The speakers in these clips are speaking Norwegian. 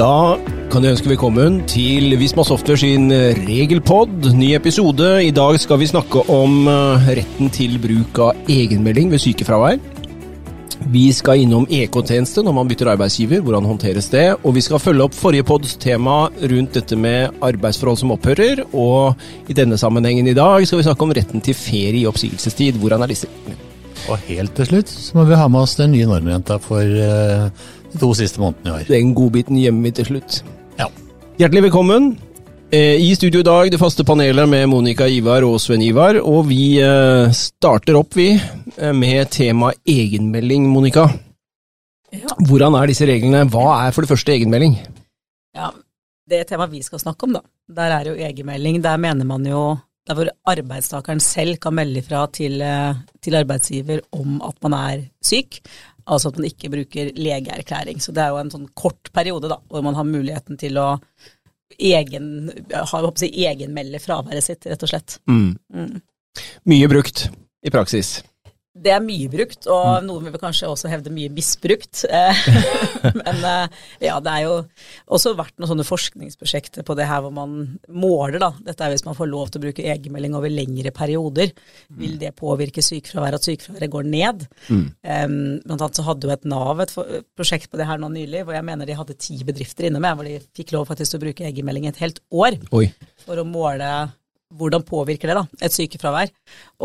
Da kan jeg ønske velkommen til Visma Software sin regelpod. Ny episode. I dag skal vi snakke om eh, retten til bruk av egenmelding ved sykefravær. Vi skal innom EK-tjeneste når man bytter arbeidsgiver, hvordan håndteres det? Og vi skal følge opp forrige pods tema rundt dette med arbeidsforhold som opphører. Og i denne sammenhengen i dag skal vi snakke om retten til ferie i oppsigelsestid. Hvordan er disse? Og helt til slutt så må vi ha med oss den nye normrenta for eh, de to siste månedene i år. Den godbiten gjemmer vi til slutt. Ja. Hjertelig velkommen. Eh, I studio i dag, det faste panelet med Monica Ivar og Sven Ivar. Og vi eh, starter opp, vi, eh, med tema egenmelding, Monica. Ja. Hvordan er disse reglene? Hva er for det første egenmelding? Ja, det temaet vi skal snakke om, da. Der er jo egenmelding. Der mener man jo der hvor arbeidstakeren selv kan melde ifra til, eh, til arbeidsgiver om at man er syk. Altså at man ikke bruker legeerklæring. Så det er jo en sånn kort periode da, hvor man har muligheten til å egen, ha, si, egenmelde fraværet sitt, rett og slett. Mm. Mye brukt i praksis. Det er mye brukt, og noen vil kanskje også hevde mye misbrukt. Men eh, ja, det er jo også vært noen sånne forskningsprosjekter på det her hvor man måler, da. Dette er hvis man får lov til å bruke egenmelding over lengre perioder. Vil det påvirke sykefraværet, at sykefraværet går ned? Um, blant annet så hadde jo et Nav et prosjekt på det her nå nylig, hvor jeg mener de hadde ti bedrifter inne med, hvor de fikk lov faktisk til å bruke egenmelding et helt år Oi. for å måle hvordan påvirker det da, et sykefravær.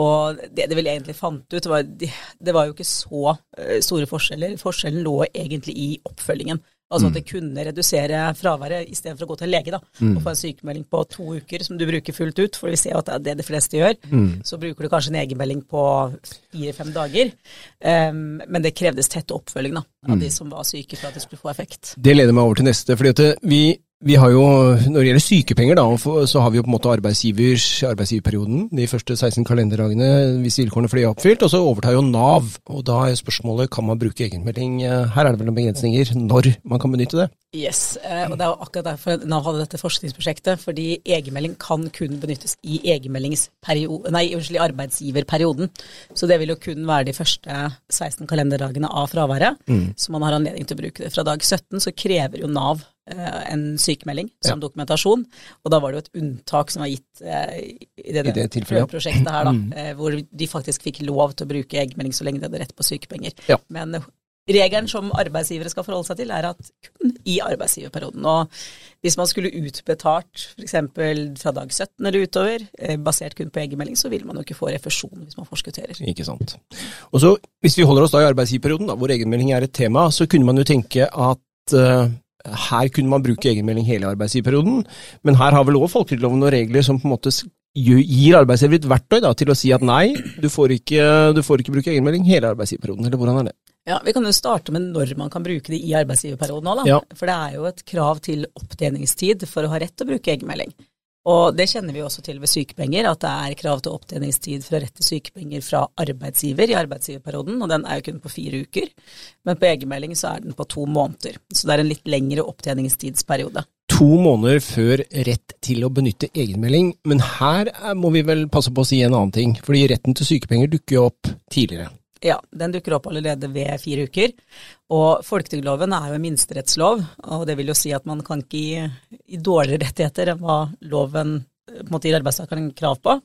Og det de vel egentlig fant ut, det var, de- det var jo ikke så eh, store forskjeller. Forskjellen lå egentlig i oppfølgingen. Altså at det kunne redusere fraværet istedenfor å gå til lege da, og få en sykemelding på to uker som du bruker fullt ut, for vi ser jo at det er det de fleste gjør. Så bruker du kanskje en egenmelding på fire-fem dager. Um, men det krevdes tett oppfølging da, av de som var syke for at det skulle få effekt. Det leder meg over til neste. fordi at vi, vi har jo, Når det gjelder sykepenger, da, så har vi jo på en måte arbeidsgivers arbeidsgiverperioden de første 16 kalenderdagene hvis vilkårene for det er oppfylt, og så overtar jo Nav. og Da er spørsmålet kan man bruke egenmelding. Eh, Her er det vel noen begrensninger når man kan benytte det. Yes, eh, og det er jo akkurat derfor Nav hadde dette forskningsprosjektet, fordi egenmelding kan kun benyttes i nei, unnskyld, arbeidsgiverperioden. Så det vil jo kun være de første 16 kalenderdagene av fraværet, så man har anledning til å bruke det. Fra dag 17 så krever jo Nav eh, en sykemelding som dokumentasjon, og da var det jo et unntak som var gitt eh, i det, I det tilfellet, prosjektet her, da, eh, hvor de faktisk fikk lov til å bruke egenmelding så lenge de hadde rett på sykepenger. Ja. Men regelen som arbeidsgivere skal forholde seg til, er at kun i arbeidsgiverperioden. Og hvis man skulle utbetalt f.eks. fra dag 17 eller utover, eh, basert kun på egenmelding, så vil man jo ikke få refusjon hvis man forskutterer. Ikke sant. Og så, Hvis vi holder oss da i arbeidsgiverperioden, da, hvor egenmelding er et tema, så kunne man jo tenke at uh, her kunne man bruke egenmelding hele arbeidsgiverperioden, men her har vel òg folketrygdloven noen regler som på en måte gir arbeidsgiver et verktøy da, til å si at nei, du får ikke, du får ikke bruke egenmelding hele arbeidsgiverperioden, eller hvordan er det? Ja, Vi kan jo starte med når man kan bruke det i arbeidsgiverperioden òg. Ja. For det er jo et krav til opptjeningstid for å ha rett til å bruke egenmelding. Og det kjenner vi også til ved sykepenger, at det er krav til opptjeningstid for å rette sykepenger fra arbeidsgiver i arbeidsgiverperioden, og den er jo kun på fire uker. Men på egenmelding så er den på to måneder, så det er en litt lengre opptjeningstidsperiode. To måneder før rett til å benytte egenmelding, men her er- må vi vel passe på å si en annen ting, fordi retten til sykepenger dukker jo opp tidligere. Ja, den dukker opp allerede ved fire uker. Og folketrygdloven er jo en minsterettslov, og det vil jo si at man kan ikke gi, gi dårligere rettigheter enn hva loven eh, på en måte gir arbeidstakeren krav på,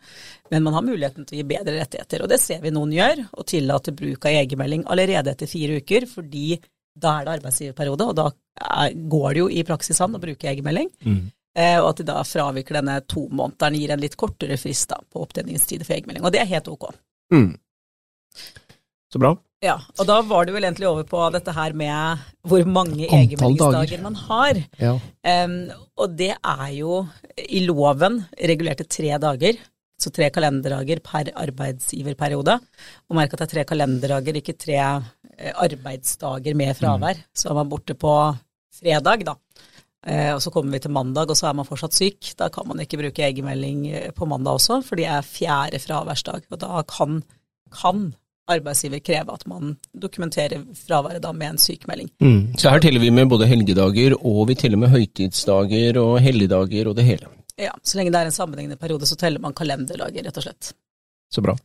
men man har muligheten til å gi bedre rettigheter. Og det ser vi noen gjør, og tillater bruk av egenmelding allerede etter fire uker, fordi da er det arbeidsgiverperiode, og da er, går det jo i praksis an å bruke egenmelding. Mm. og at de da fraviker denne to månederen, gir en litt kortere frist da, på opptjeningstid for egenmelding. Og det er helt ok. Mm. Så bra. Ja, og da var det vel egentlig over på dette her med hvor mange egenmeldingsdager man har. Ja. Um, og det er jo i loven regulert til tre dager, så tre kalenderdager per arbeidsgiverperiode. Og merk at det er tre kalenderdager, ikke tre eh, arbeidsdager med fravær. Så er man borte på fredag, da. Uh, og så kommer vi til mandag, og så er man fortsatt syk. Da kan man ikke bruke egenmelding eh, på mandag også, for det er fjerde fraværsdag. Og da kan, kan arbeidsgiver kreve at man dokumenterer fraværet da med en sykemelding. Mm. Så her teller vi med både helgedager, og vi teller med høytidsdager og helligdager og det hele. Ja, Så lenge det er en sammenhengende periode, så teller man kalenderdager, rett og slett. Så bra.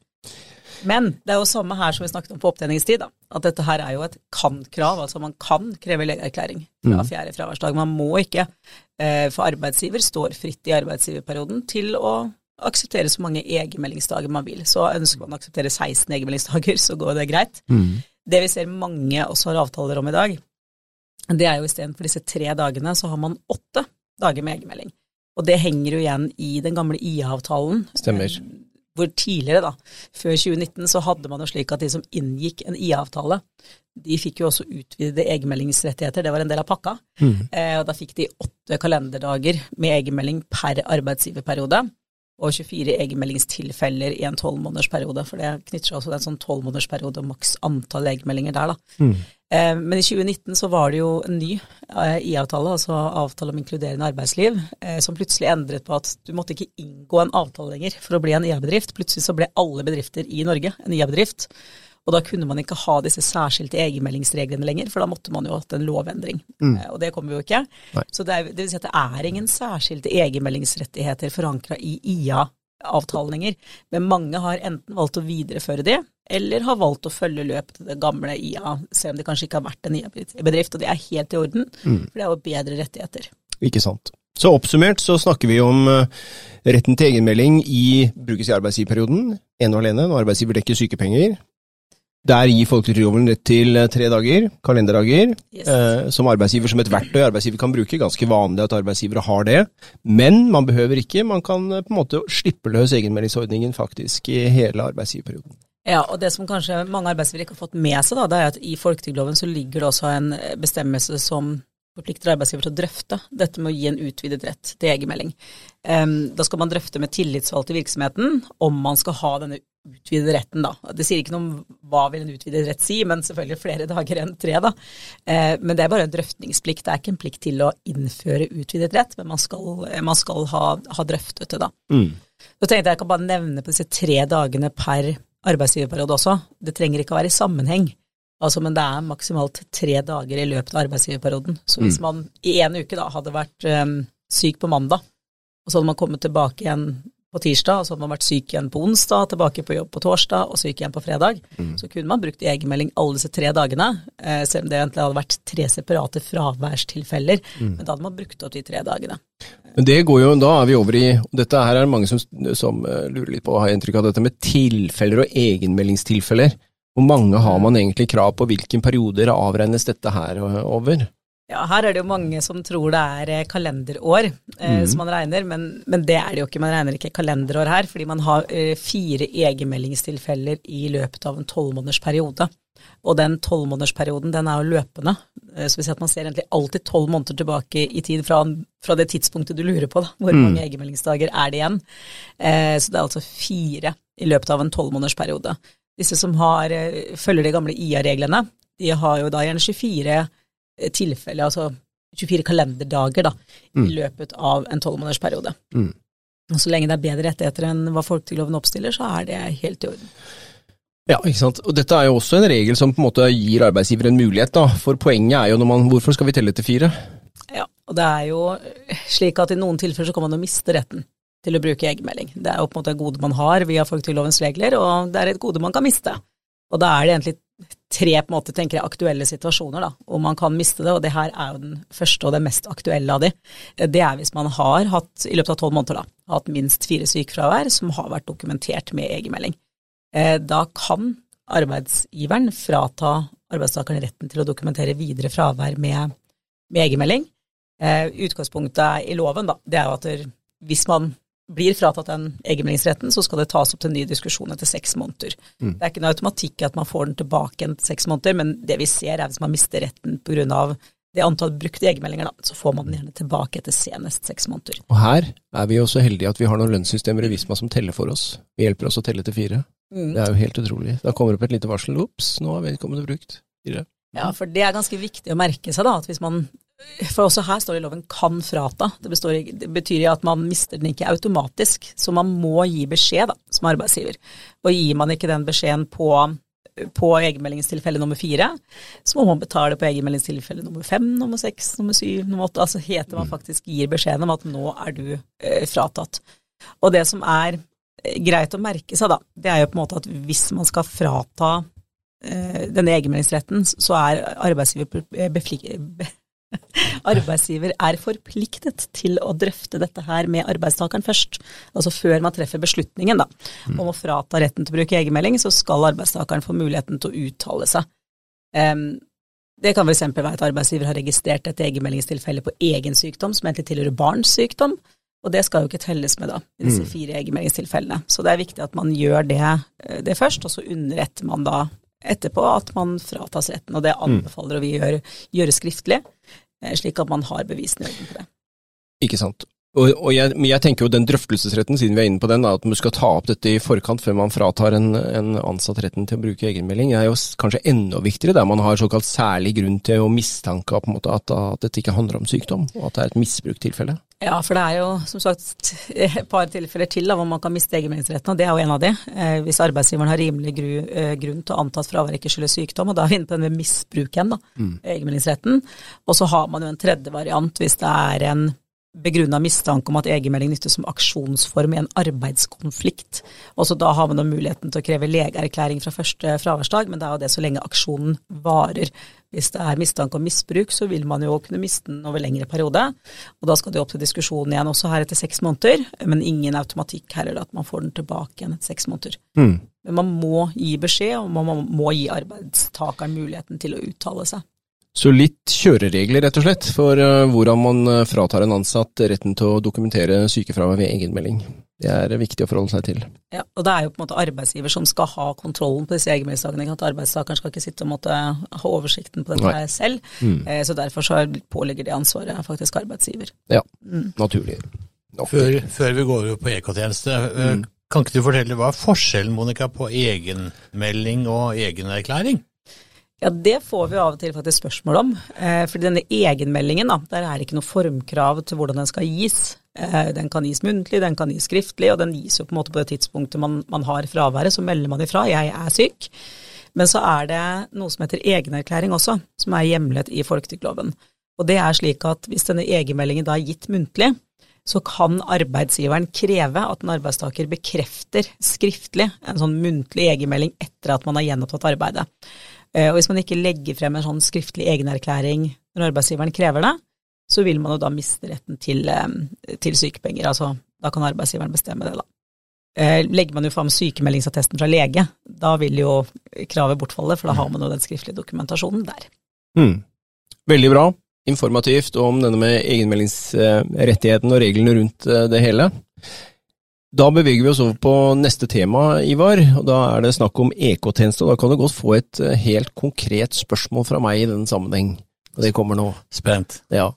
Men det er jo samme her som vi snakket om på opptjeningstid, da. At dette her er jo et kan-krav. Altså man kan kreve legeerklæring fra fjerde fraværsdag. Man må ikke. Eh, for arbeidsgiver står fritt i arbeidsgiverperioden til å akseptere så mange egenmeldingsdager man vil. Så ønsker man å akseptere 16 egenmeldingsdager, så går det greit. Det vi ser mange også har avtaler om i dag, det er jo istedenfor disse tre dagene, så har man åtte dager med egenmelding. Og det henger jo igjen i den gamle IA-avtalen. Stemmer. Eh, Hvor tidligere, da, før 2019, så hadde man jo slik at de som inngikk en IA-avtale, de fikk jo også utvidede egenmeldingsrettigheter, det var en del av pakka. Eh, og da fikk de åtte kalenderdager med egenmelding per arbeidsgiverperiode. Og 24 egenmeldingstilfeller i en tolvmånedersperiode, for det knytter seg også til en sånn tolvmånedersperiode og maks antall egenmeldinger der, da. Eh, men i 2019 så var det jo en ny eh, IA-avtale, altså avtale om inkluderende arbeidsliv, eh, som plutselig endret på at du måtte ikke inngå en avtale lenger for å bli en IA-bedrift. Plutselig så ble alle bedrifter i Norge en IA-bedrift. Og da kunne man ikke ha disse særskilte egenmeldingsreglene lenger, for da måtte man jo hatt en lovendring. Mm. Og det kommer jo ikke. Nei. Så det, er, det vil si at det er ingen særskilte egenmeldingsrettigheter forankra i IA-avtalen lenger. Men mange har enten valgt å videreføre det, eller har valgt å følge løpet til det gamle IA, selv om det kanskje ikke har vært en IA-bedrift. Og det er helt i orden, for det er jo bedre rettigheter. Ikke sant. Så oppsummert så snakker vi om eh, retten til egenmelding i brukes i arbeidsgiverperioden, ene og alene, når arbeidsgiver dekker sykepenger. Der gir folketrygdloven rett til eh, tre dager, kalenderdager, Yes. eh, som arbeidsgiver som et verktøy arbeidsgiver kan bruke. Ganske vanlig at arbeidsgivere har det, men man behøver ikke. Man kan eh, på en måte slippe løs egenmeldingsordningen faktisk i hele arbeidsgiverperioden. Ja, og det som kanskje mange arbeidsgivere ikke har fått med seg, da, det er at i folketrygdloven så ligger det også en bestemmelse som forplikter arbeidsgiver til å drøfte dette med å gi en utvidet rett til egenmelding. Em, da skal man drøfte med tillitsvalgte i virksomheten om man skal ha denne utvidede retten, da. Det sier ikke noe om hva vil en utvidet rett si, men selvfølgelig flere dager enn tre, da. Eh, men det er bare en drøftningsplikt, det er ikke en plikt til å innføre utvidet rett, men man skal, man skal ha, ha drøftet det, da. Så tenkte jeg jeg kan bare nevne på disse tre dagene per arbeidsgiverperiode også. Det trenger ikke å være i sammenheng. Altså, men det er maksimalt tre dager i løpet av arbeidsgiverperioden. Så hvis man i en uke da hadde vært um, syk på mandag, og så hadde man kommet tilbake igjen på tirsdag, og så hadde man vært syk igjen på onsdag, tilbake på jobb på torsdag og syk igjen på fredag, så kunne man brukt egenmelding alle disse tre dagene, eh, selv om det egentlig hadde vært tre separate fraværstilfeller, men da hadde man brukt opp de tre dagene. Men det går jo, da er vi over i Dette her er det mange som, som eh, lurer litt på, har inntrykk av dette med tilfeller og egenmeldingstilfeller. Hvor mange har man egentlig krav på, hvilken perioder avregnes dette her over? Ja, her er det jo mange som tror det er eh, kalenderår eh, som man regner, men, men det er det jo ikke. Man regner ikke kalenderår her, fordi man har eh, fire egenmeldingstilfeller i løpet av en tolvmånedersperiode. Og den tolvmånedersperioden, den er jo løpende. Eh, så vi ser at man ser egentlig alltid tolv måneder tilbake i tid fra, fra det tidspunktet du lurer på, da. Hvor mange egenmeldingsdager er det igjen? Eh, så det er altså fire i løpet av en tolvmånedersperiode. Disse som har, eh, følger de gamle IA-reglene, de har jo da gjerne 24 tilfeller, altså 24 kalenderdager da, i løpet av en tolvmånedersperiode. Og så lenge det er bedre rettigheter enn hva folketrygdloven oppstiller, så er det helt i orden. Ja, ikke sant. Og dette er jo også en regel som på en måte gir arbeidsgiver en mulighet, da. For poenget er jo når man Hvorfor skal vi telle til fire? Ja, og det er jo slik at i noen tilfeller så kan man jo miste retten til å bruke egenmelding. Det er jo på en måte et gode man har via folketrygdlovens regler, og det er et gode man kan miste. Og da er det egentlig tre på en måte, tenker jeg, aktuelle situasjoner da, hvor man kan miste det, og det her er jo den første og den mest aktuelle av de. Det er hvis man har hatt, i løpet av tolv måneder, da, hatt minst fire sykefravær som har vært dokumentert med egenmelding. Eh, Da kan arbeidsgiveren frata arbeidstakeren retten til å dokumentere videre fravær med, med egenmelding. Eh, Utgangspunktet i loven da, det er jo at hvis man blir fratatt den egenmeldingsretten, så skal det tas opp til en ny diskusjon etter seks måneder. Det er ikke noe automatikk at man får den tilbake igjen etter seks måneder, men det vi ser er hvis man mister retten pga. det antall brukte egenmeldinger, da, så får man den gjerne tilbake etter senest seks måneder. Og her er vi jo så heldige at vi har noen lønnssystemer i Visma som teller for oss. Vi hjelper oss å telle til fire. Det er jo helt utrolig. Da kommer det opp et lite varsel. Ops, nå har vedkommende brukt fire. Ja, for det er ganske viktig å merke seg, da, at hvis man For også her står det i loven 'kan frata'. Det, består, det betyr at man mister den ikke automatisk, så man må gi beskjed da, som arbeidsgiver. Og gir man ikke den beskjeden på, på egenmeldingstilfelle nummer fire, så må man betale på egenmeldingstilfelle nummer fem, nummer seks, nummer syv, nummer åtte. Altså heter man faktisk gir beskjeden om at nå er du eh, fratatt. Og det som er greit å merke seg, da, det er jo på en måte at hvis man skal frata eh, denne egenmeldingsretten, så er arbeidsgiver, arbeidsgiver er forpliktet til å drøfte dette her med arbeidstakeren først. Altså før man treffer beslutningen da, om å frata retten til å bruke egenmelding, så skal arbeidstakeren få muligheten til å uttale seg. Um, det kan f.eks. være at arbeidsgiver har registrert et egenmeldingstilfelle på egen sykdom som egentlig tilhører barns sykdom, og det skal jo ikke telles med da, i disse mm. fire egenmeldingstilfellene. Så det er viktig at man gjør det, eh, det først, og så underretter man da etterpå at man fratas retten. Og det mm. anbefaler vi gjøre, gjøre skriftlig, eh, slik at man har bevisene i orden på det. Ikke sant. Og, og jeg, men jeg tenker jo den drøftelsesretten, siden vi er inne på den, er at man skal ta opp dette i forkant før man fratar en, en ansatt retten til å bruke egenmelding, er jo kanskje enda viktigere der man har såkalt særlig grunn til å mistanke på en måte at, at dette ikke handler om sykdom, og at det er et misbrukstilfelle. Ja, for det er jo som sagt et par tilfeller til da, hvor man kan miste egenmeldingsretten, og det er jo en av de. Eh, hvis arbeidsgiveren har rimelig gru, eh, grunn til å anta at fraværet ikke skyldes sykdom, og da er vi inne på den med misbruk igjen, da, mm. egenmeldingsretten. Og så har man jo en tredje variant hvis det er en begrunna mistanke om at egenmelding nyttes som aksjonsform i en arbeidskonflikt. Også da har man muligheten til å kreve legeerklæring fra første fraværsdag, men det er jo det så lenge aksjonen varer. Hvis det er mistanke om misbruk, så vil man jo kunne miste den over lengre periode. Og da skal det opp til diskusjon igjen, også her etter seks måneder, men ingen automatikk heller at man får den tilbake igjen etter seks måneder. Mm. Men man må gi beskjed, og man må gi arbeidstakeren muligheten til å uttale seg. Så litt kjøreregler, rett og slett, for uh, hvordan man uh, fratar en ansatt retten til å dokumentere sykefravær ved egenmelding. Det er viktig å forholde seg til. Ja, og det er jo på en måte arbeidsgiver som skal ha kontrollen på disse egenmeldingssakene. At arbeidstakeren skal ikke sitte og måtte ha oversikten på dette Nei. selv. Mm. Eh, så derfor så påligger det ansvaret faktisk arbeidsgiver. Ja, mm. naturlig. Før, før, vi går over på EK-tjeneste, eh, mm. kan ikke du fortelle hva er forskjellen Monica, på egenmelding og egenerklæring? Ja, det får vi av og til faktisk spørsmål om. Eh, fordi denne egenmeldingen, da, der er det ikke noe formkrav til hvordan den skal gis. Eh, den kan gis muntlig, den kan gis skriftlig, og den gis jo på en måte på det tidspunktet man, man har fraværet, så melder man ifra 'jeg er syk'. Men så er det noe som heter egenerklæring også, som er hjemlet i folketrygdloven. Og det er slik at hvis denne egenmeldingen da er gitt muntlig, så kan arbeidsgiveren kreve at en arbeidstaker bekrefter skriftlig en sånn muntlig egenmelding etter at man har gjenopptatt arbeidet. Eh, og hvis man ikke legger frem en sånn skriftlig egenerklæring når arbeidsgiveren krever det, så vil man jo da miste retten til, eh, til sykepenger. Altså da kan arbeidsgiveren bestemme det, da. Eh, legger man jo fram sykemeldingsattesten fra lege, da vil jo kravet bortfalle, for da har man jo den skriftlige dokumentasjonen der. Mm. Veldig bra. Informativt om denne med egenmeldingsrettigheten og reglene rundt det hele. Da beveger vi oss over på neste tema, Ivar. og Da er det snakk om EK-tjeneste. og Da kan du godt få et eh, helt konkret spørsmål fra meg i den sammenheng. Og det kommer nå. Spent. Ja.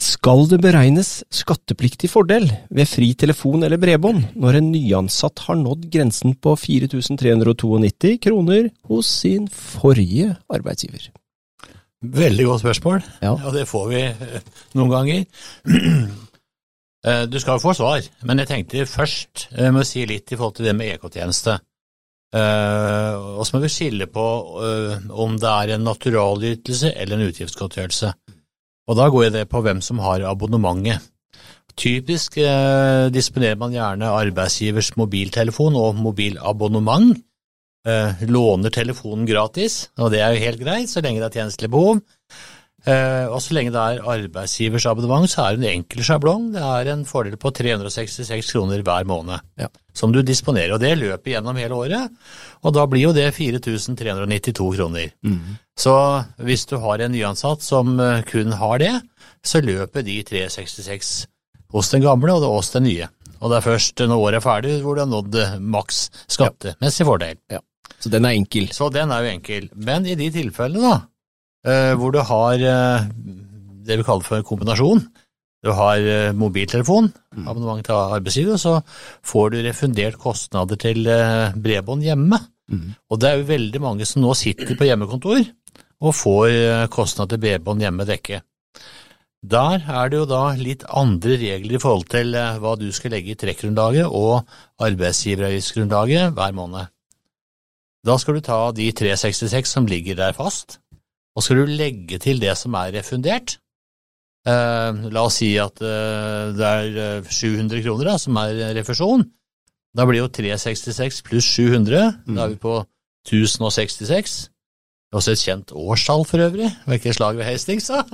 Skal det beregnes skattepliktig fordel ved fri telefon eller bredbånd når en nyansatt har nådd grensen på 4392 kroner hos sin forrige arbeidsgiver? Veldig godt spørsmål, ja. og det får vi eh, noen ganger. Eh, du skal jo få svar, men jeg tenkte først jeg eh, må si litt i forhold til det med EK-tjeneste. Eh, og så må vi skille på om det er en naturalytelse eller en utgiftsgodtgjørelse. Og da går det på hvem som har abonnementet. Typisk disponerer man gjerne arbeidsgivers mobiltelefon og mobilabonnement. låner telefonen gratis, og det er jo helt greit så lenge det er tjenestelig behov. Eh, og så lenge det er arbeidsgivers abonnement, så er det en enkel sjablong. Det er en fordel på 366 kroner hver måned ja. som du disponerer. Og det løper gjennom hele året, og da blir jo det 4392 kroner. Mm. Så hvis du har en nyansatt som eh, kun har det, så løper de 366 hos den gamle og hos den nye. Og det er først når året er ferdig hvor du har nådd eh, maks skattemessig fordel. Ja. Så den er enkel? Så den er jo enkel. Men i de tilfellene, da, hvor du har eh, det vi kaller for kombinasjon. Du har eh, mobiltelefon, mm. abonnement til arbeidsgiver, og så får du refundert kostnader til bredbånd hjemme. Mm. Og det er jo veldig mange som nå sitter på hjemmekontor og får kostnader til bredbånd hjemme dekket. Der er det jo da litt andre regler i forhold til hva du skal legge i trekkgrunnlaget og arbeidsgiveravgiftsgrunnlaget hver måned. Da skal du ta de 366 som ligger der fast, og skal du legge til det som er refundert, eh, la oss si at eh, det er 700 eh, kroner da, som er refusjon, Da blir jo 366 pluss 700, mm. da er vi på 1066. Også et kjent årstall for øvrig, hvilket slag ved Hastings, da?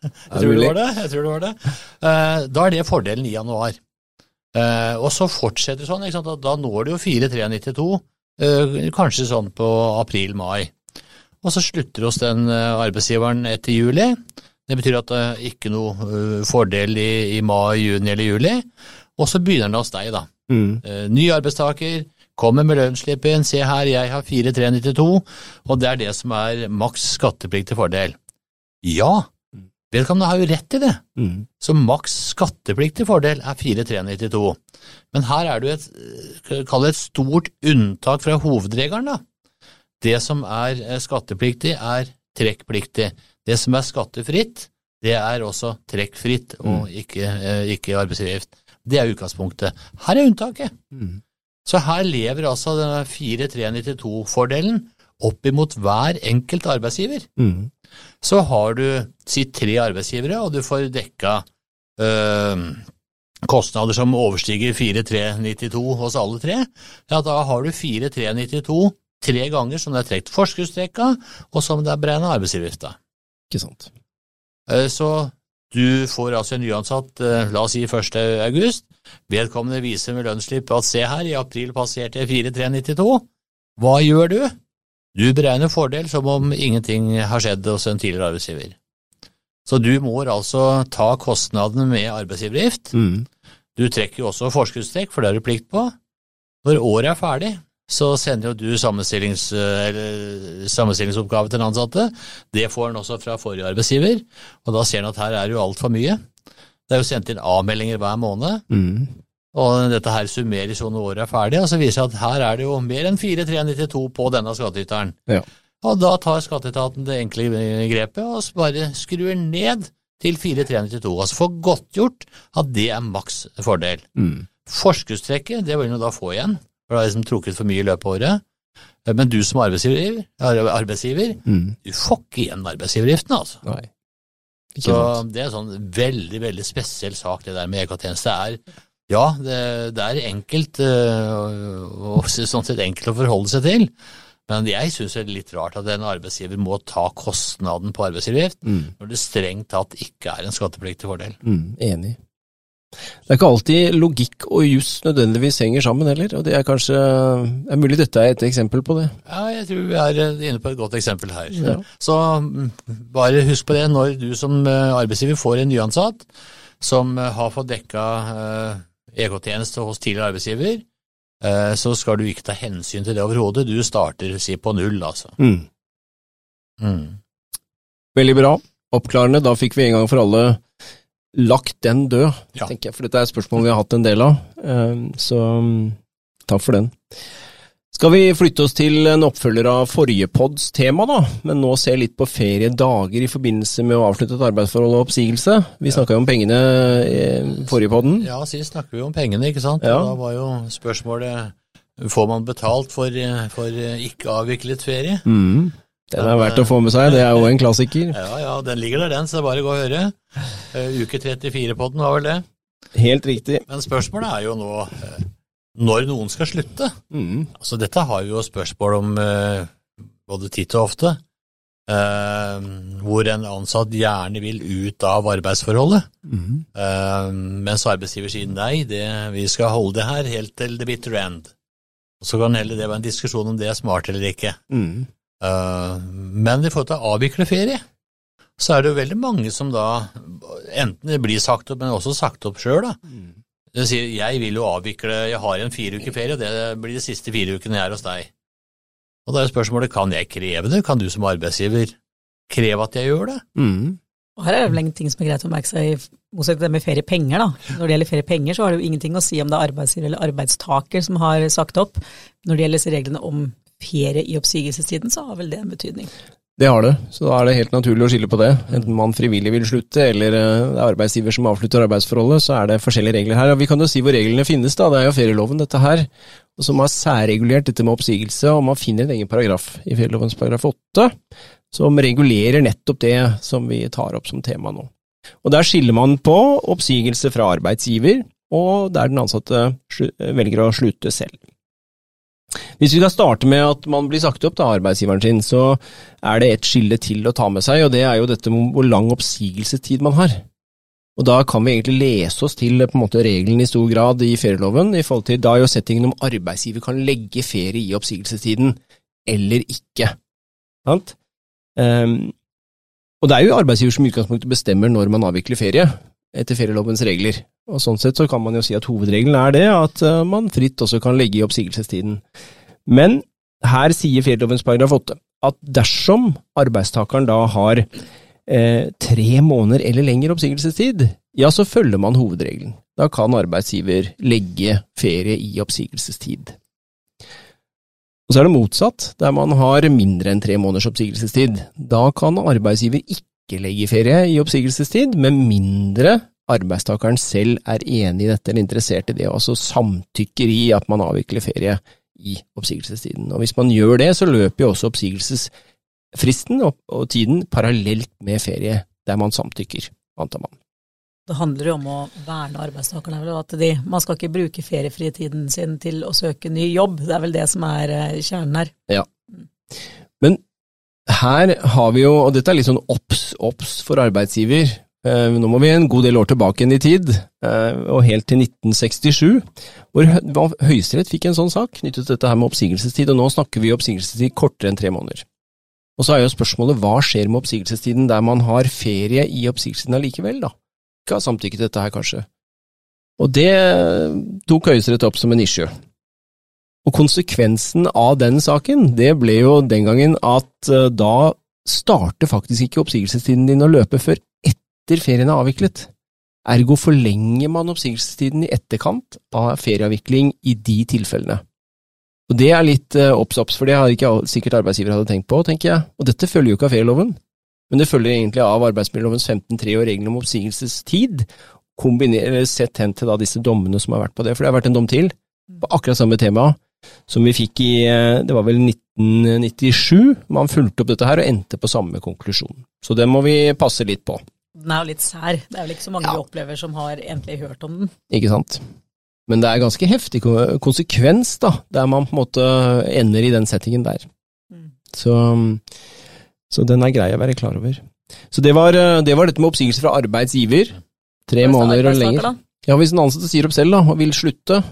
Jeg tror det var det. Jeg tror det var det. Eh, da er det fordelen i januar. Eh, og så fortsetter det sånn, da når du jo 4392, eh, kanskje sånn på april-mai. Og så slutter hos den arbeidsgiveren etter juli. Det betyr at det er ikke noe fordel i, i mai, juni eller juli. Og så begynner den hos deg, da. Mm. ny arbeidstaker, kommer med lønnsslippen, se her, jeg har 4392, og det er det som er maks skattepliktig fordel. Ja, Vedkommende har jo rett i det, mm. så maks skattepliktig fordel er 4392. Men her er det jo et, eh, kall det et stort unntak fra hovedregelen, da. Det som er eh, skattepliktig, er trekkpliktig. Det som er skattefritt, det er også trekkfritt og mm. ikke, eh, ikke arbeidsgiveravgift. Det er utgangspunktet. Her er unntaket. Mm. Så her lever altså 4392-fordelen opp imot hver enkelt arbeidsgiver. Mm. Så har du si tre arbeidsgivere, og du får dekka øh, kostnader som overstiger 4392 hos alle tre. Ja, da har du 4392 tre ganger som det er trukket forskuddstrekka, og som det er beregna arbeidsgiveravgifta. Ikke sant. Øh, så du får altså en nyansatt, øh, la oss si 1. august. Vedkommende viser med lønnsslipp at se her, i april passerte jeg 4392. Hva gjør du? Du beregner fordel som om ingenting har skjedd hos en tidligere arbeidsgiver. Så du må altså ta kostnaden med arbeidsgiveravgift. Mm. Du trekker jo også forskuddstrekk, for det har du plikt på. Når året er ferdig, så sender jo du sammenstilling sammenstilingsoppgave til den ansatte. Det får han også fra forrige arbeidsgiver, og da ser han at her er jo altfor mye. Det er jo sendt inn avmeldinger hver måned. Mm. Og dette her summeres jo når året er ferdig, og så viser det seg at her er det jo mer enn 4392 på denne skattyteren. Ja. Og da tar skatteetaten det enkle grepet og bare skrur ned til 4392, altså får godtgjort at det er maks fordel. Mm. Forskuddstrekket, det vil du da få igjen, for det har liksom trukket for mye i løpet av året. Men du som arbeidsgiver, arbeidsgiver mm. du får ikke igjen arbeidsgiveravgiften, altså. Nei. Så det er en sånn veldig, veldig spesiell sak, det der med EK-tjeneste. er ja, det, det er enkelt, eh, og sånn sett enkelt å forholde seg til. Men jeg syns det er litt rart at en arbeidsgiver må ta kostnaden på arbeidsgiveravgift mm. når det strengt tatt ikke er en skattepliktig fordel. Mm, enig. Det er ikke alltid logikk og juss nødvendigvis henger sammen heller, og det er kanskje er mulig dette er et eksempel på det? Ja, jeg tror vi er eh, inne på et godt eksempel her. Ja. Så mm, bare husk på det når du som eh, arbeidsgiver får en nyansatt som har fått dekka EK-tjeneste hos tidligere arbeidsgiver, eh, så skal du ikke ta hensyn til det overhodet. Du starter si på null, altså. Mm. Mm. Veldig bra. Oppklarende. Da fikk vi en gang for alle lagt den død, ja. tenker jeg. For dette er et spørsmål vi har hatt en del av. Eh, så mm, takk for den. Skal vi flytte oss til en oppfølger av forrige pods tema, da, men nå se litt på feriedager i forbindelse med å avslutte et arbeidsforhold og oppsigelse? Vi ja. snakka jo om pengene i forrige podden. Ja, sist snakket vi om pengene, ikke sant. Ja. Da var jo spørsmålet får man betalt for, for ikke avviklet ferie? Mm. Den er verdt å få med seg, det er jo en klassiker. Ja, ja, den ligger der den, så det er bare å gå og høre. Uh, uke 34-podden var vel det? Helt riktig. Men spørsmålet er jo nå uh, når noen skal slutte. Mm. Altså, dette har vi jo spørsmål om eh, både titt og ofte. Eh, hvor en ansatt gjerne vil ut av arbeidsforholdet, mm. eh, mens arbeidsgiver sier nei, det, vi skal holde det her helt til the bitter end. Og Så kan heller det være en diskusjon om det er smart eller ikke. Mm. Eh, men i forhold til å avvikle ferie, så er det jo veldig mange som da enten det blir sagt opp, men også sagt opp sjøl, da. Mm. Det sier jeg vil jo avvikle, jeg har en fire uker ferie, og det blir de siste fire ukene jeg er hos deg. Og da er spørsmålet kan jeg kreve det, kan du som arbeidsgiver kreve at jeg gjør det? Mm. Og her er det vel en ting som er greit å merke seg, i motsetning til det med feriepenger. da. Når det gjelder feriepenger, så har det jo ingenting å si om det er arbeidsgiver eller arbeidstaker som har sagt opp. Når det gjelder reglene om ferie i oppsigelsestiden, så har vel det en betydning. Det har det, så da er det helt naturlig å skille på det. Enten man frivillig vil slutte, eller eh, det er arbeidsgiver som avslutter arbeidsforholdet, så er det forskjellige regler her. Og vi kan jo si hvor reglene finnes, da. Det er jo ferieloven, dette her, som har særregulert dette med oppsigelse, og man finner en egen paragraf i ferielovens paragraf 8 som regulerer nettopp det som vi tar opp som tema nå. Og Der skiller man på oppsigelse fra arbeidsgiver, og der den ansatte velger å slutte selv. Hvis vi skal starte med at man blir sagt opp av arbeidsgiveren sin, så er det et skille til å ta med seg, og det er jo dette med hvor lang oppsigelsestid man har. Og da kan vi egentlig lese oss til på en måte regelen i stor grad i ferieloven, i forhold til da jo settingen om arbeidsgiver kan legge ferie i oppsigelsestiden eller ikke. Sant? Um, og det er jo arbeidsgiver som i utgangspunktet bestemmer når man avvikler ferie, etter ferielovens regler. Og Sånn sett så kan man jo si at hovedregelen er det, at uh, man fritt også kan legge i oppsigelsestiden. Men her sier fjellovens paragraf 8 at dersom arbeidstakeren da har eh, tre måneder eller lengre oppsigelsestid, ja, så følger man hovedregelen. Da kan arbeidsgiver legge ferie i oppsigelsestid. Og så er det motsatt, der man har mindre enn tre måneders oppsigelsestid. Da kan arbeidsgiver ikke legge ferie i oppsigelsestid, med mindre arbeidstakeren selv er enig i dette eller interessert i det, og altså samtykker i at man avvikler ferie i oppsigelsestiden. Og Hvis man gjør det, så løper jo også oppsigelsesfristen og, og tiden parallelt med ferie, der man samtykker, antar man. Det handler jo om å verne arbeidstakerne. at de, Man skal ikke bruke feriefritiden sin til å søke ny jobb. Det er vel det som er eh, kjernen her. Ja. Men her har vi jo, og dette er litt sånn obs, obs for arbeidsgiver. Eh, nå må vi en god del år tilbake igjen i tid, eh, og helt til 1967, hvor Høyesterett fikk en sånn sak knyttet til dette her med oppsigelsestid, og nå snakker vi oppsigelsestid kortere enn tre måneder. Og så er jo spørsmålet hva skjer med oppsigelsestiden der man har ferie i oppsigelsestiden allikevel, da? ikke har samtykke til dette her, kanskje. Og det tok Høyesterett opp som en issue. Og konsekvensen av den saken, det ble jo den gangen at eh, da starter faktisk ikke oppsigelsestiden din å løpe før etter ferien er avviklet. Ergo forlenger man oppsigelsestiden i etterkant av ferieavvikling i de tilfellene. Og Det er litt obs-obs, uh, for det har ikke sikkert arbeidsgiver hadde tenkt på, tenker jeg. Og dette følger jo ikke av ferieloven. Men det følger egentlig av arbeidsmiljølovens 15.3 og reglene om oppsigelsestid, sett hen til disse dommene som har vært på det. For det har vært en dom til på akkurat samme tema som vi fikk i eh, det var vel 1997. Man fulgte opp dette her og endte på samme konklusjon. Så det må vi passe litt på. Den er jo litt sær. Det er vel ikke så mange ja. vi opplever som har egentlig hørt om den. Ikke sant. Men det er ganske heftig konsekvens, da, der man på en måte ender i den settingen der. Mm. Så så den er grei å være klar over. Så det var, eh, det var dette med oppsigelse fra arbeidsgiver. Tre måneder eller lenger. Ja, Hvis en ansatte sier opp selv da, og vil slutte,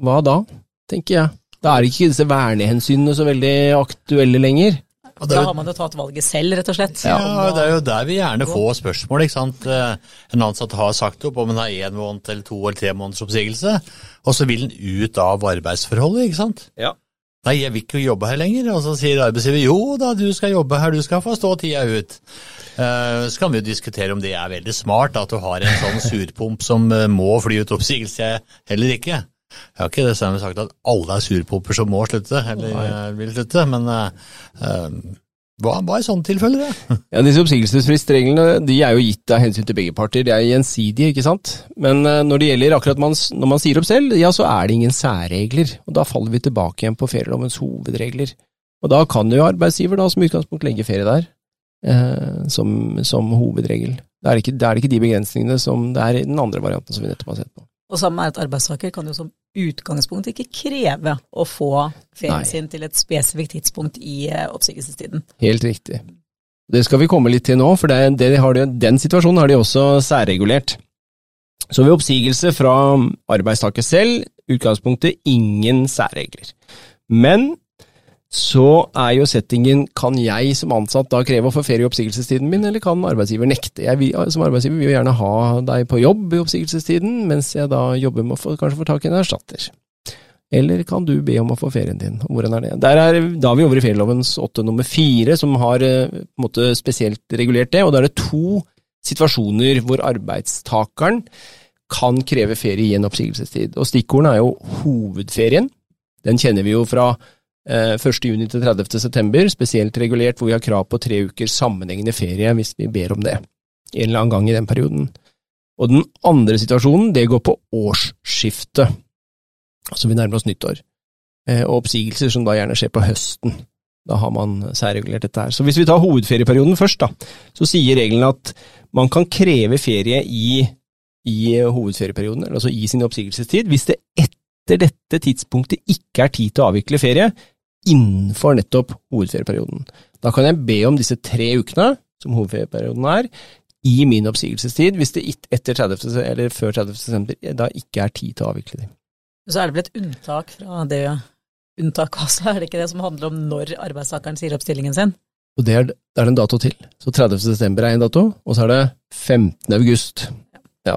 hva da, tenker jeg. Da er ikke disse vernehensynene så veldig aktuelle lenger. Da har man jo tatt valget selv, rett og slett. Ja, Det er jo der vi gjerne får spørsmål. ikke sant? Eh, en ansatt har sagt opp om en har én måned eller to eller tre måneders oppsigelse, og så vil en ut av arbeidsforholdet, ikke sant? Ja. Nei, jeg vil ikke jobbe her lenger. Og så sier arbeidsgiver jo da, du skal jobbe her, du skal få stå tida ut. Uh, så kan vi jo diskutere om det er veldig smart at du har en sånn surpomp som uh, må fly ut oppsigelse, eller ikke. Jeg har ikke det samme sagt at alle er surpoper som må slutte, eller Nei. vil slutte, men hva, hva er sånne tilfeller? Det? ja, Disse oppsigelsesfristreglene de er jo gitt av hensyn til begge parter, de er gjensidige, ikke sant. Men uh, når det gjelder akkurat man, når man sier opp selv, ja så er det ingen særregler, og da faller vi tilbake igjen på ferielovens hovedregler. Og da kan jo arbeidsgiver da som utgangspunkt legge ferie der, uh, som, som, hovedregel. Da er, ikke, det er ikke de begrensningene som det er i den andre varianten som vi nettopp har sett på. Og sammen med at arbeidstaker kan jo som utgangspunkt ikke kreve å få ferien sin til et spesifikt tidspunkt i eh, oppsigelsestiden. Helt riktig. Det skal vi komme litt til nå, for det, det de, den situasjonen har de også særregulert. Så ved oppsigelse fra arbeidstaker selv, utgangspunktet ingen særregler. Men så er jo settingen kan jeg som ansatt da kreve å få ferie i oppsigelsestiden min, eller kan arbeidsgiver nekte? Jeg som arbeidsgiver vil jo gjerne ha deg på jobb i oppsigelsestiden, mens jeg da jobber med å få, kanskje få tak i en erstatter. Eller kan du be om å få ferien din? Hvordan er det? Der er, da er vi over i ferielovens åtte nummer fire, som har eh, måte spesielt regulert det, og da er det to situasjoner hvor arbeidstakeren kan kreve ferie i en oppsigelsestid. Og stikkordene er jo hovedferien, den kjenner vi jo fra 1. Eh, til 30. september, spesielt regulert hvor vi har krav på tre uker sammenhengende ferie hvis vi ber om det, en eller annen gang i den perioden. Og den andre situasjonen, det går på årsskiftet, altså vi nærmer oss nyttår, eh, og oppsigelser som da gjerne skjer på høsten. Da har man særregulert dette her. Så hvis vi tar hovedferieperioden først, da, så sier reglene at man kan kreve ferie i i hovedferieperioden, altså i sin oppsigelsestid, hvis det etter dette tidspunktet ikke er tid til å avvikle ferie innenfor nettopp hovedferieperioden. Da kan jeg be om disse tre ukene, som hovedferieperioden er, i min oppsigelsestid, hvis det etter 30, eller før 30. desember da ikke er tid til å avvikle dem. Så er det vel et unntak fra det unntaket også, er det ikke det som handler om når arbeidstakeren sier opp stillingen sin? Og det er, det er en dato til. Så 30. desember er en dato, og så er det 15. august. Ja.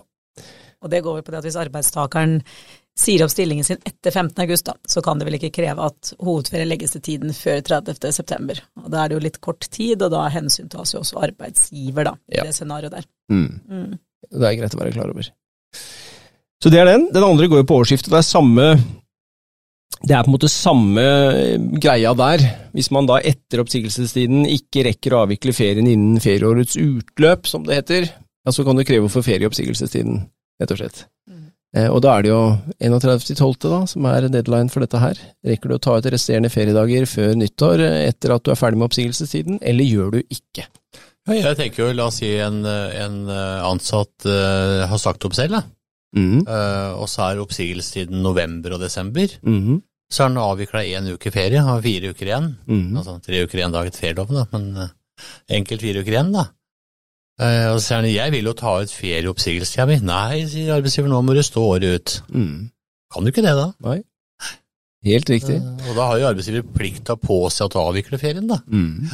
Og det går jo på det at hvis arbeidstakeren sier opp stillingen sin etter 15. august, da, så kan det vel ikke kreve at hovedferie legges til tiden før 30. september. Og da er det jo litt kort tid, og da hensyntas jo også arbeidsgiver, da, i ja. det scenarioet der. Mm. Mm. Det er greit å være klar over. Så det er den. Den andre går jo på årsskiftet. Det er samme det er på en måte samme greia der. Hvis man da etter oppsigelsestiden ikke rekker å avvikle ferien innen ferieårets utløp, som det heter, ja, så kan du kreve å få ferieoppsigelsestiden, rett og slett. Eh, og da er det jo 31.12. da, som er deadline for dette her. Rekker du å ta ut resterende feriedager før nyttår etter at du er ferdig med oppsigelsestiden, eller gjør du ikke? Ja, jeg tenker jo, la oss si en, en ansatt uh, har sagt opp selv, da. Mm. Uh, og så er oppsigelsestiden november og desember. Mm. Så har han avvikla én uke ferie, har fire uker igjen. Mm. Altså tre uker igjen dag etter ferieloven, da, men enkelt fire uker igjen, da. Uh, og så sier han jeg vil jo ta ut ferieoppsigelsestida mi. Nei, sier arbeidsgiver, nå må du stå året ut. Mm. Kan du ikke det, da? Nei. Helt riktig. Uh, og da har jo arbeidsgiver plikt til å påse at du avvikler ferien, da. Mm.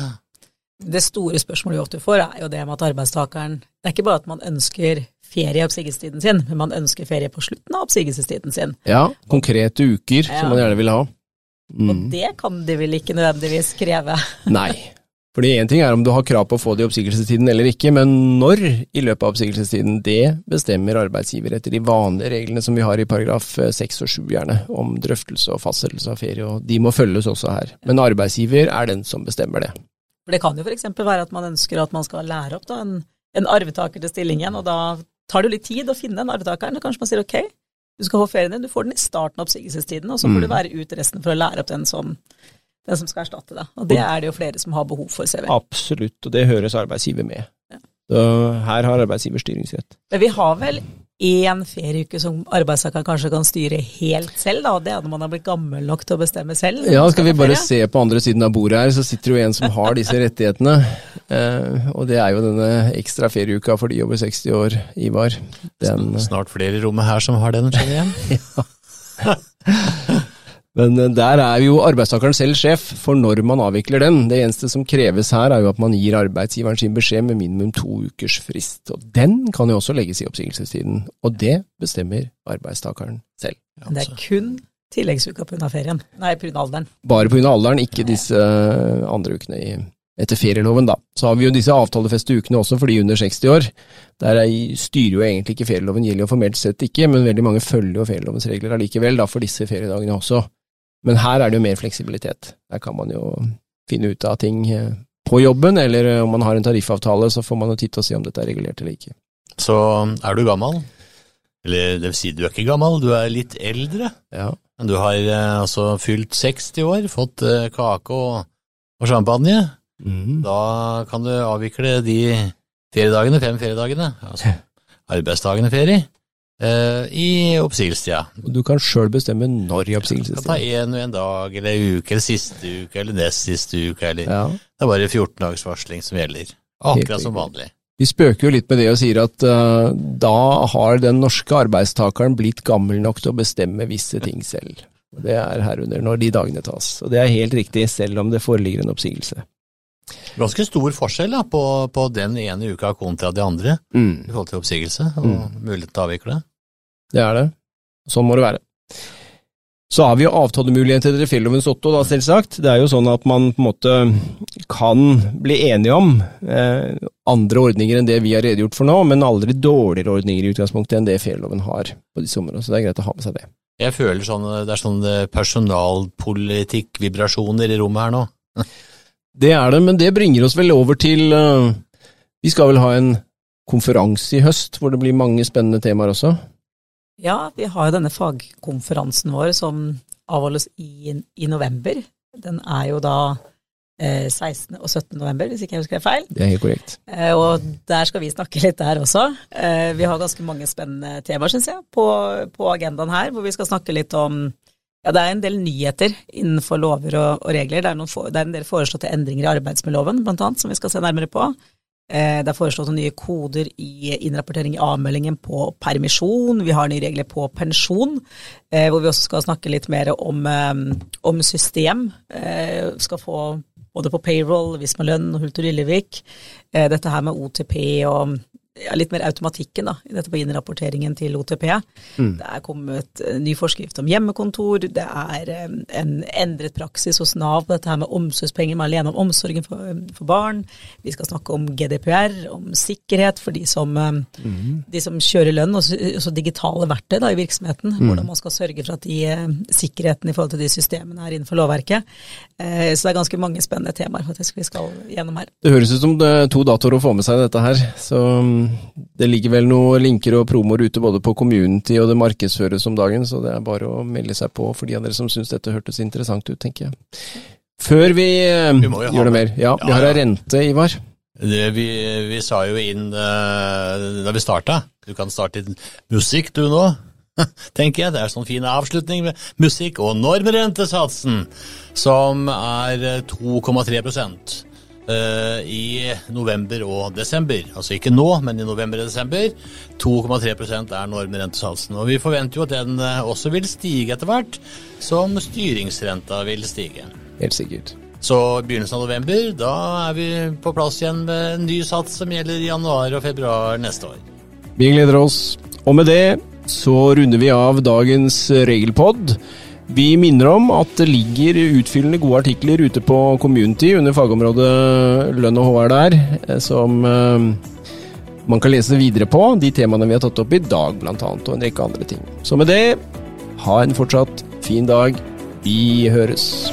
Det store spørsmålet vi ofte får, er jo det med at arbeidstakeren Det er ikke bare at man ønsker ferie i oppsigelsestiden sin, men man ønsker ferie på slutten av oppsigelsestiden sin. Ja, konkrete uker ja. som man gjerne vil ha. Mm. Og det kan de vel ikke nødvendigvis kreve? Nei, fordi én ting er om du har krav på å få det i oppsigelsestiden eller ikke, men når i løpet av oppsigelsestiden, det bestemmer arbeidsgiver etter de vanlige reglene som vi har i paragraf 6 og 7 gjerne, om drøftelse og fastsettelse av ferie, og de må følges også her. Men arbeidsgiver er den som bestemmer det. For Det kan jo f.eks. være at man ønsker at man skal lære opp da, en, en arvetaker til stillingen, og da tar det litt tid å finne den arvetakeren, og kanskje man sier ok, du skal få ferien din, du får den i starten av oppsigelsestiden, og så får du mm. være ut resten for å lære opp den som, den som skal erstatte deg. Og det er det jo flere som har behov for, ser vi. Absolutt, og det høres arbeidsgiver med. Ja. Så her har arbeidsgiver styringsrett. Men vi har vel én ferieuke som arbeidstakeren kanskje kan styre helt selv, da, det er når man har blitt gammel nok til å bestemme selv? Ja, skal vi bare se på andre siden av bordet her, så sitter jo en som har disse rettighetene. Eh, og det er jo denne ekstra ferieuka for de over 60 år, Ivar. Den, Snart flere i rommet her som har den, skjønner jeg. ja. Men eh, der er jo arbeidstakeren selv sjef for når man avvikler den. Det eneste som kreves her, er jo at man gir arbeidsgiveren sin beskjed med minimum to ukers frist. Og den kan jo også legges i oppsigelsestiden, og det bestemmer arbeidstakeren selv. Men det er kun tilleggsuka pga. ferien, nei pga. alderen? Bare pga. alderen, ikke disse eh, andre ukene i, etter ferieloven, da. Så har vi jo disse avtalefeste ukene også for de under 60 år. Der styrer jo egentlig ikke ferieloven, gjelder jo formelt sett ikke, men veldig mange følger jo ferielovens regler allikevel, da, for disse feriedagene også. Men her er det jo mer fleksibilitet. Der kan man jo finne ut av ting eh, på jobben, eller eh, om man har en tariffavtale, så får man jo titte og se om dette er regulert eller ikke. Så er du gammel, eller det vil si du er ikke gammel, du er litt eldre, ja. men du har eh, altså fylt 60 år, fått kake og, og champagne, mm. da kan du avvikle de feriedagene, fem feriedagene, altså arbeidsdagene ferie, Uh, I oppsigelsestida. Du kan sjøl bestemme når i oppsigelsestida. Kan ta én og en dag, eller en uke, eller siste uke, eller nest siste uke, eller ja. Det er bare 14 dagers varsling som gjelder. Akkurat som vanlig. Vi spøker jo litt med det og sier at uh, da har den norske arbeidstakeren blitt gammel nok til å bestemme visse ting selv. Det er herunder når de dagene tas. Og det er helt riktig, selv om det foreligger en oppsigelse. Ganske stor forskjell da, på, på, den ene uka kontra de andre mm. i forhold til oppsigelse og mm. mulighet til å avvikle. Det er det. Sånn må det være. Så har vi jo avtalemuligheter til Fjellovens Otto, da, selvsagt. Det er jo sånn at man på en måte kan bli enige om eh, andre ordninger enn det vi har redegjort for nå, men aldri dårligere ordninger i utgangspunktet enn det Fjelloven har på disse områdene. Så det er greit å ha med seg det. Jeg føler sånn, det er sånn personalpolitikk-vibrasjoner i rommet her nå. Det er det, men det bringer oss vel over til uh, Vi skal vel ha en konferanse i høst hvor det blir mange spennende temaer også? Ja, vi har jo denne fagkonferansen vår som avholdes i, i november. Den er jo da 16. og 17. november, hvis ikke jeg husker det feil. Det er helt korrekt. Og der skal vi snakke litt der også. Vi har ganske mange spennende temaer, syns jeg, på, på, agendaen her, hvor vi skal snakke litt om ja, det er en del nyheter innenfor lover og, og regler. Det er, noen, det er, en del foreslåtte endringer i arbeidsmiljøloven, blant annet, som vi skal se nærmere på. Eh, det er foreslått nye koder i innrapportering i avmeldingen på permisjon. Vi har nye regler på pensjon, eh, hvor vi også skal snakke litt mer om, eh, om system. Skal få både på payroll, Visma-lønn og Hulter Lillevik. Dette her med OTP og ja, litt mer automatikken da, i dette på innrapporteringen til OTP. Mm. Det er kommet ny forskrift om hjemmekontor, det er en endret praksis hos Nav på dette her med omsorgspenger med alene om omsorgen for, for, barn. Vi skal snakke om GDPR, om sikkerhet for de som, mm. de som kjører lønn, og også digitale verktøy da, i virksomheten. Mm. Hvordan man skal sørge for at de sikkerheten i forhold til de systemene er innenfor lovverket. Eh, så det er ganske mange spennende temaer faktisk vi skal gjennom her. Det høres ut som det er to datoer å få med seg dette her. så det ligger vel noen linker og promoer ute både på community og det markedsføres om dagen, så det er bare å melde seg på for de av dere som syns dette hørtes interessant ut, tenker jeg. Før vi, vi gjør det mer, ja, vi har ei rente, Ivar. Det, vi, vi, sa jo inn uh, da vi starta, du kan starte musikk du nå, tenker jeg. Det er sånn fin avslutning med musikk og normrentesatsen, som er 2,3 Eh, i november og desember. Altså ikke nå, men i november og desember. 2,3% er normrentesatsen. Og vi forventer jo at den eh, også vil stige etter hvert, som styringsrenta vil stige. Helt sikkert. Så begynnelsen av november, da er vi på plass igjen med en ny sats som gjelder januar og februar neste år. Vi gleder oss. Og med det så runder vi av dagens regelpod. Vi minner om at det ligger utfyllende gode artikler ute på Community under fagområdet lønn og HR der, eh, som eh, man kan lese videre på. De temaene vi har tatt opp i dag, annet, og en rekke andre ting. Så med det, ha en fortsatt fin dag. Vi høres.